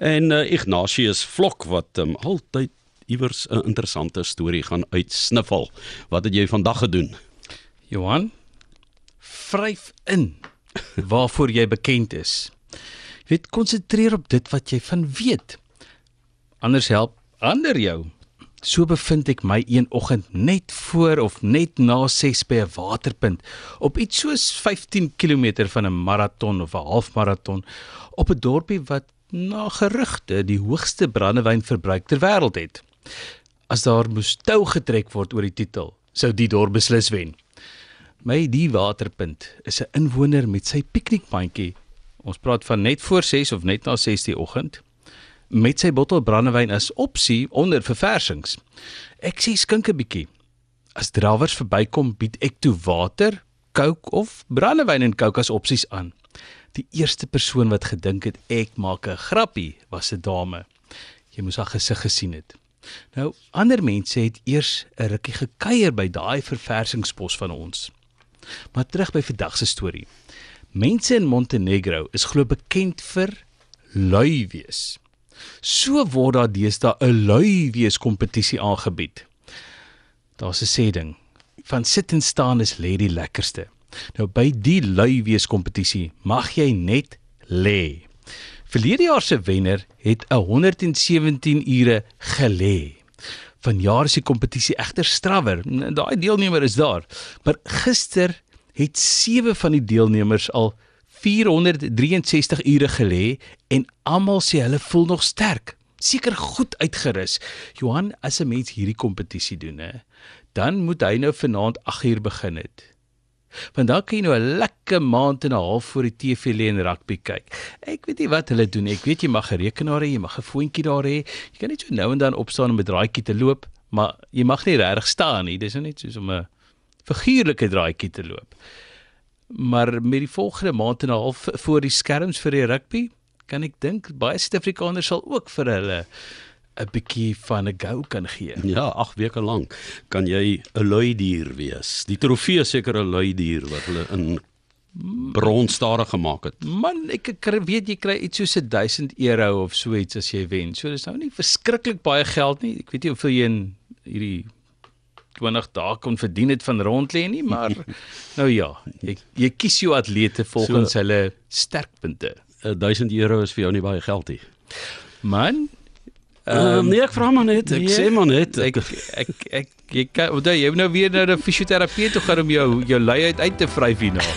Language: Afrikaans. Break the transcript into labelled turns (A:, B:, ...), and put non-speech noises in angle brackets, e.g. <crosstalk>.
A: En uh, Ignatius Vlok wat um, altyd iewers 'n interessante storie gaan uitsniffel. Wat het jy vandag gedoen?
B: Johan, vryf in waarvoor jy bekend is. Jy weet, konsentreer op dit wat jy van weet. Anders help ander jou. So bevind ek my een oggend net voor of net na 6 by 'n waterpunt op iets soos 15 km van 'n maraton of 'n halfmaraton op 'n dorpie wat na gerugte die hoogste brandewynverbruik ter wêreld het. As daar moes tou getrek word oor die titel, sou die dorp beslis wen. My die waterpunt is 'n inwoner met sy piknikmandjie. Ons praat van net voor 6 of net na 6 die oggend met sy bottel brandewyn as opsie onder verversings. Ek sê skink 'n bietjie. As drawers verbykom, bied ek toe water, Coke of brandewyn en Coke as opsies aan. Die eerste persoon wat gedink het ek maak 'n grappie was 'n dame. Jy moes haar gesig gesien het. Nou, ander mense het eers 'n rukkie gekuier by daai verversingspos van ons. Maar terug by vandag se storie. Mense in Montenegro is glo bekend vir lui wees. So word daar deesdae 'n lui wees kompetisie aangebied. Daar's 'n sê ding, van sit en staan is lê die lekkerste. Nou by die lui wees kompetisie mag jy net lê. Verlede jaar se wenner het 117 ure gelê. Vanjaar is die kompetisie egter strawwer. Daai deelnemer is daar, maar gister het 7 van die deelnemers al 463 ure gelê en almal sê hulle voel nog sterk, seker goed uitgerus. Johan, as 'n mens hierdie kompetisie doen, hè, dan moet hy nou vanaand 8 uur begin het. Want dan kan jy nou 'n lekker maand en 'n half voor die TV lê en rugby kyk. Ek weet nie wat hulle doen nie. Ek weet jy mag 'n rekenaar hê, jy mag 'n foontjie daar hê. Jy kan net so nou en dan opstaan om 'n draaitjie te loop, maar jy mag nie regtig staan nie. Dis nou net soos om 'n figuurlike draaitjie te loop maar met die volgende maand en 'n half voor die skerms vir die rugby, kan ek dink baie Suid-Afrikaners sal ook vir hulle 'n bietjie van 'n go kan gee.
A: Ja, 8 weke lank kan jy 'n lui dier wees. Die trofee seker 'n lui dier wat hulle in brons daar gemaak het.
B: Man, ek, ek weet jy kry iets soos 1000 euro of so iets as jy wen. So dis nou nie verskriklik baie geld nie. Ek weet nie hoeveel jy in hierdie 20 dae kon verdien het van rond lê nie, maar <laughs> nou ja, jy jy kies jou atlete volgens so, hulle sterkpunte.
A: 1000 euro is vir jou nie baie geld nie.
B: Man,
A: um, nee, ek vra maar net, ek nee, sê maar net.
B: Ek ek ek jy kan jy nou weer na 'n fisioterapeut toe gaan om jou jou lui uit uit te vryf hierna.